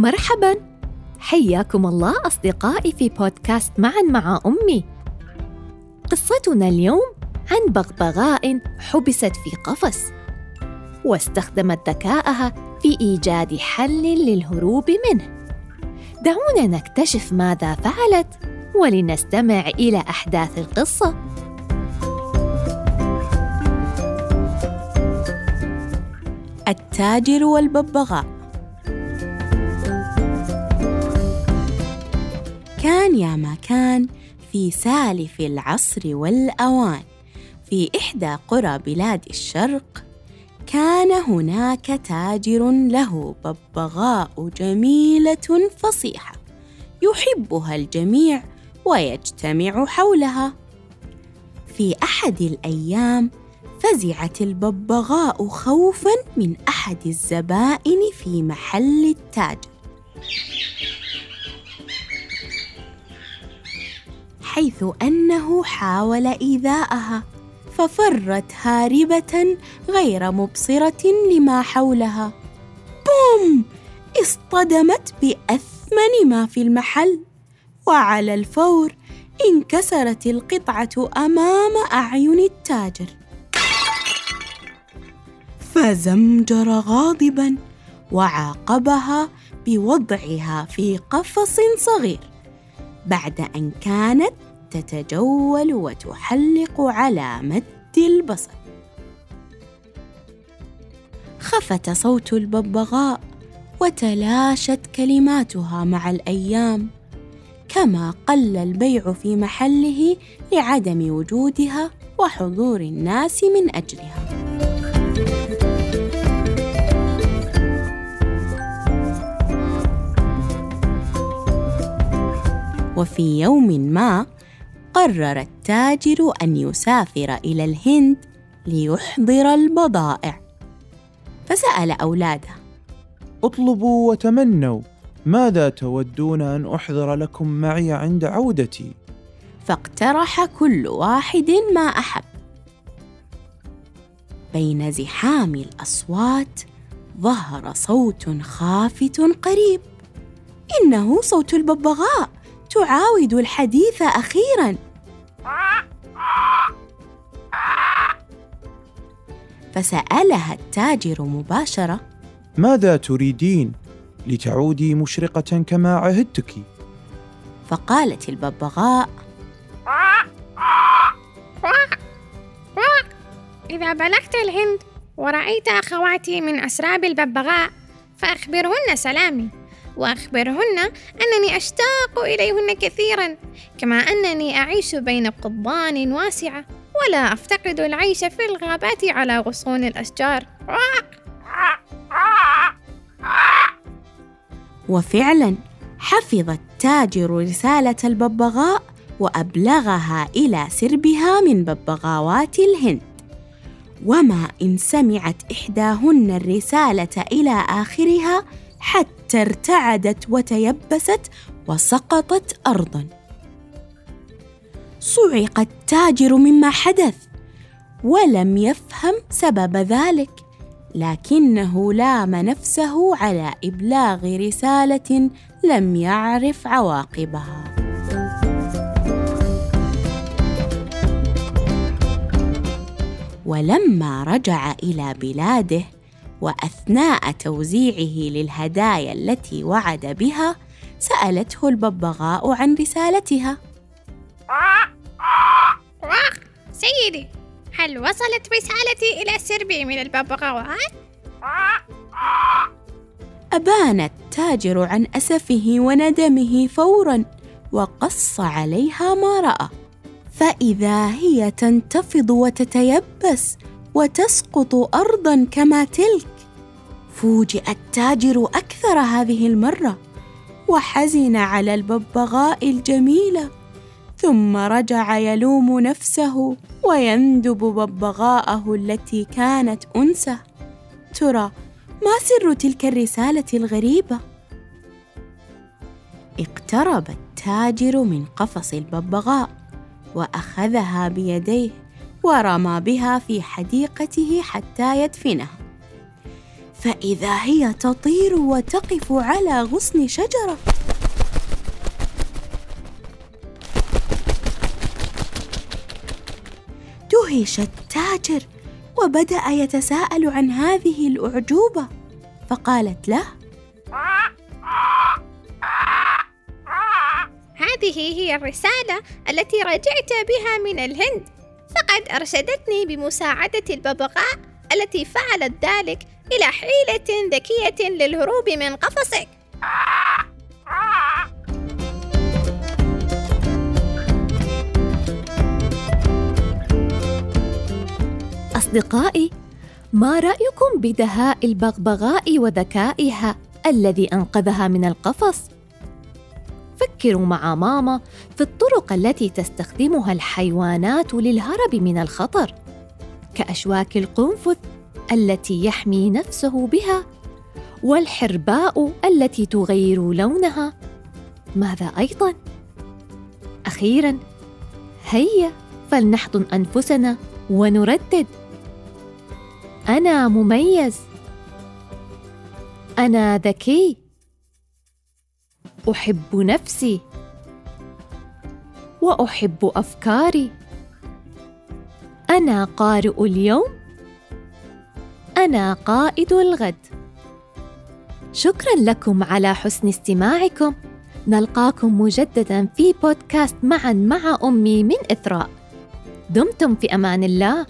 مرحبا. حياكم الله أصدقائي في بودكاست معا مع أمي. قصتنا اليوم عن بغبغاء حبست في قفص واستخدمت ذكاءها في إيجاد حل للهروب منه. دعونا نكتشف ماذا فعلت ولنستمع إلى أحداث القصة. التاجر والببغاء. كان يا ما كان في سالف العصر والأوان. في إحدى قرى بلاد الشرق كان هناك تاجر له ببغاء جميلة فصيحة يحبها الجميع ويجتمع حولها. في أحد الأيام فزعت الببغاء خوفا من أحد الزبائن في محل التاجر. حيث أنه حاول إيذاءها ففرت هاربة غير مبصرة لما حولها. بوم! اصطدمت بأثمن ما في المحل. وعلى الفور انكسرت القطعة أمام أعين التاجر. فزمجر غاضبا وعاقبها بوضعها في قفص صغير. بعد أن كانت تتجول وتحلق على مد البصر. خفت صوت الببغاء وتلاشت كلماتها مع الأيام كما قل البيع في محله لعدم وجودها وحضور الناس من أجلها. وفي يوم ما قرر التاجر أن يسافر إلى الهند ليحضر البضائع. فسأل أولاده اطلبوا وتمنوا ماذا تودون أن أحضر لكم معي عند عودتي؟ فاقترح كل واحد ما أحب. بين زحام الأصوات ظهر صوت خافت قريب. إنه صوت الببغاء. تعاود الحديث أخيرا. فسألها التاجر مباشرة. ماذا تريدين لتعودي مشرقة كما عهدتك؟ فقالت الببغاء. إذا بلغت الهند ورأيت أخواتي من أسراب الببغاء فأخبرهن سلامي. وأخبرهن أنني أشتاق إليهن كثيرا كما أنني أعيش بين قضبان واسعة ولا أفتقد العيش في الغابات على غصون الأشجار. وفعلا حفظ التاجر رسالة الببغاء وأبلغها إلى سربها من ببغاوات الهند. وما إن سمعت إحداهن الرسالة إلى آخرها حتى ارتعدت وتيبست وسقطت أرضا. صعق التاجر مما حدث ولم يفهم سبب ذلك لكنه لام نفسه على إبلاغ رسالة لم يعرف عواقبها. ولما رجع إلى بلاده وأثناء توزيعه للهدايا التي وعد بها سألته الببغاء عن رسالتها سيدي هل وصلت رسالتي إلى سربي من الببغاوات؟ أبان التاجر عن أسفه وندمه فورا وقص عليها ما رأى فإذا هي تنتفض وتتيبس وتسقط أرضا كما تلك. فوجئ التاجر أكثر هذه المرة وحزن على الببغاء الجميله ثم رجع يلوم نفسه ويندب ببغاءه التي كانت انسه ترى ما سر تلك الرسالة الغريبة؟ اقترب التاجر من قفص الببغاء وأخذها بيديه. ورمى بها في حديقته حتى يدفنها. فإذا هي تطير وتقف على غصن شجرة. دهش التاجر وبدأ يتساءل عن هذه الأعجوبة. فقالت له هذه هي الرسالة التي رجعت بها من الهند. فقد أرشدتني بمساعدة الببغاء التي فعلت ذلك إلى حيلة ذكية للهروب من قفصك أصدقائي ما رأيكم بدهاء البغبغاء وذكائها الذي أنقذها من القفص؟ فكروا مع ماما في الطرق التي تستخدمها الحيوانات للهرب من الخطر كأشواك القنفذ التي يحمي نفسه بها والحرباء التي تغير لونها. ماذا أيضا؟ أخيرا هيا فلنحضن أنفسنا ونردد. أنا مميز. أنا ذكي. أحب نفسي وأحب أفكاري. أنا قارئ اليوم. أنا قائد الغد. شكرا لكم على حسن استماعكم. نلقاكم مجددا في بودكاست معا مع أمي من إثراء. دمتم في أمان الله.